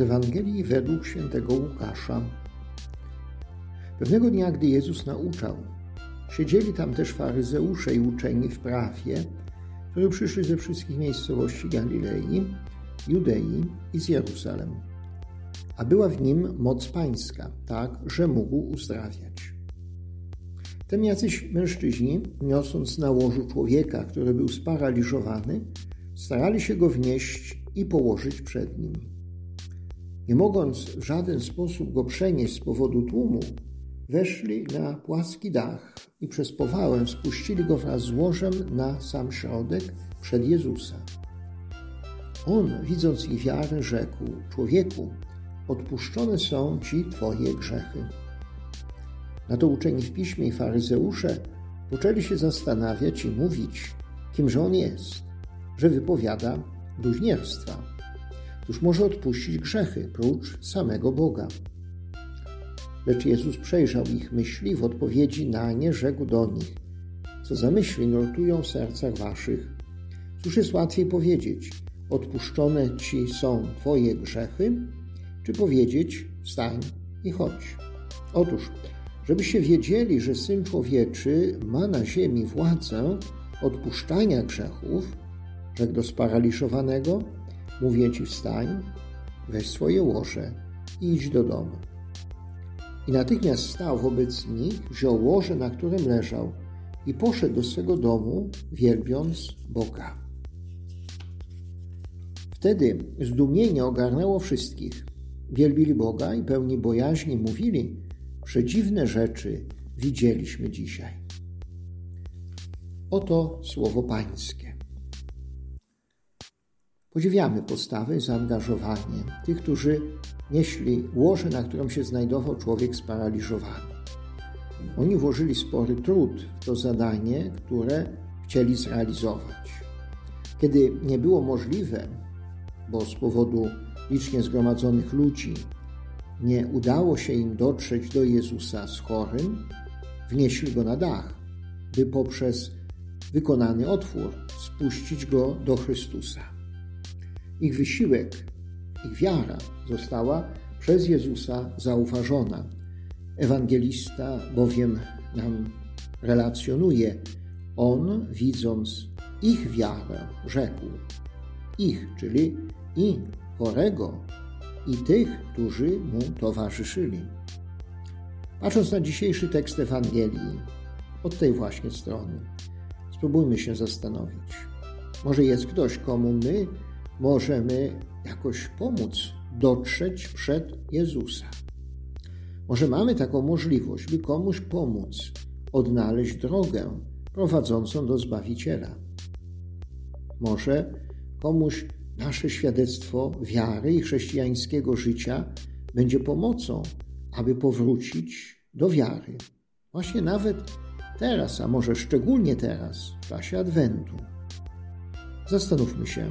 Ewangelii według świętego Łukasza. Pewnego dnia, gdy Jezus nauczał, siedzieli tam też faryzeusze i uczeni w prawie, którzy przyszli ze wszystkich miejscowości Galilei, Judei i z Jeruzalem. A była w nim moc pańska, tak, że mógł uzdrawiać. Tem jacyś mężczyźni, niosąc na łożu człowieka, który był sparaliżowany, starali się go wnieść i położyć przed nim. Nie mogąc w żaden sposób go przenieść z powodu tłumu, weszli na płaski dach i przez powałę spuścili go wraz z łożem na sam środek przed Jezusa. On, widząc ich wiarę, rzekł: Człowieku, odpuszczone są ci Twoje grzechy. Na to uczeni w piśmie i faryzeusze poczęli się zastanawiać i mówić, kimże on jest, że wypowiada bluźnierstwa. Któż może odpuścić grzechy prócz samego Boga? Lecz Jezus przejrzał ich myśli w odpowiedzi na nie rzekł do nich: Co za myśli nurtują w sercach waszych? Cóż jest łatwiej powiedzieć: Odpuszczone ci są Twoje grzechy, czy powiedzieć: Wstań i chodź? Otóż, żebyście wiedzieli, że syn człowieczy ma na ziemi władzę odpuszczania grzechów, rzekł do sparaliżowanego: Mówię ci, wstań, weź swoje łoże i idź do domu. I natychmiast stał wobec nich, wziął łoże, na którym leżał i poszedł do swego domu, wielbiąc Boga. Wtedy zdumienie ogarnęło wszystkich. Wielbili Boga i pełni bojaźni mówili, przedziwne rzeczy widzieliśmy dzisiaj. Oto słowo Pańskie. Podziwiamy postawę i zaangażowanie tych, którzy nieśli łoże, na którym się znajdował człowiek sparaliżowany. Oni włożyli spory trud w to zadanie, które chcieli zrealizować. Kiedy nie było możliwe, bo z powodu licznie zgromadzonych ludzi nie udało się im dotrzeć do Jezusa z chorym, wnieśli go na dach, by poprzez wykonany otwór spuścić go do Chrystusa. Ich wysiłek, ich wiara została przez Jezusa zauważona. Ewangelista bowiem nam relacjonuje, on, widząc ich wiarę, rzekł: Ich, czyli i chorego, i tych, którzy mu towarzyszyli. Patrząc na dzisiejszy tekst Ewangelii, od tej właśnie strony, spróbujmy się zastanowić. Może jest ktoś, komu my możemy jakoś pomóc dotrzeć przed Jezusa. Może mamy taką możliwość, by komuś pomóc odnaleźć drogę prowadzącą do Zbawiciela. Może komuś nasze świadectwo wiary i chrześcijańskiego życia będzie pomocą, aby powrócić do wiary. Właśnie nawet teraz, a może szczególnie teraz, w czasie Adwentu. Zastanówmy się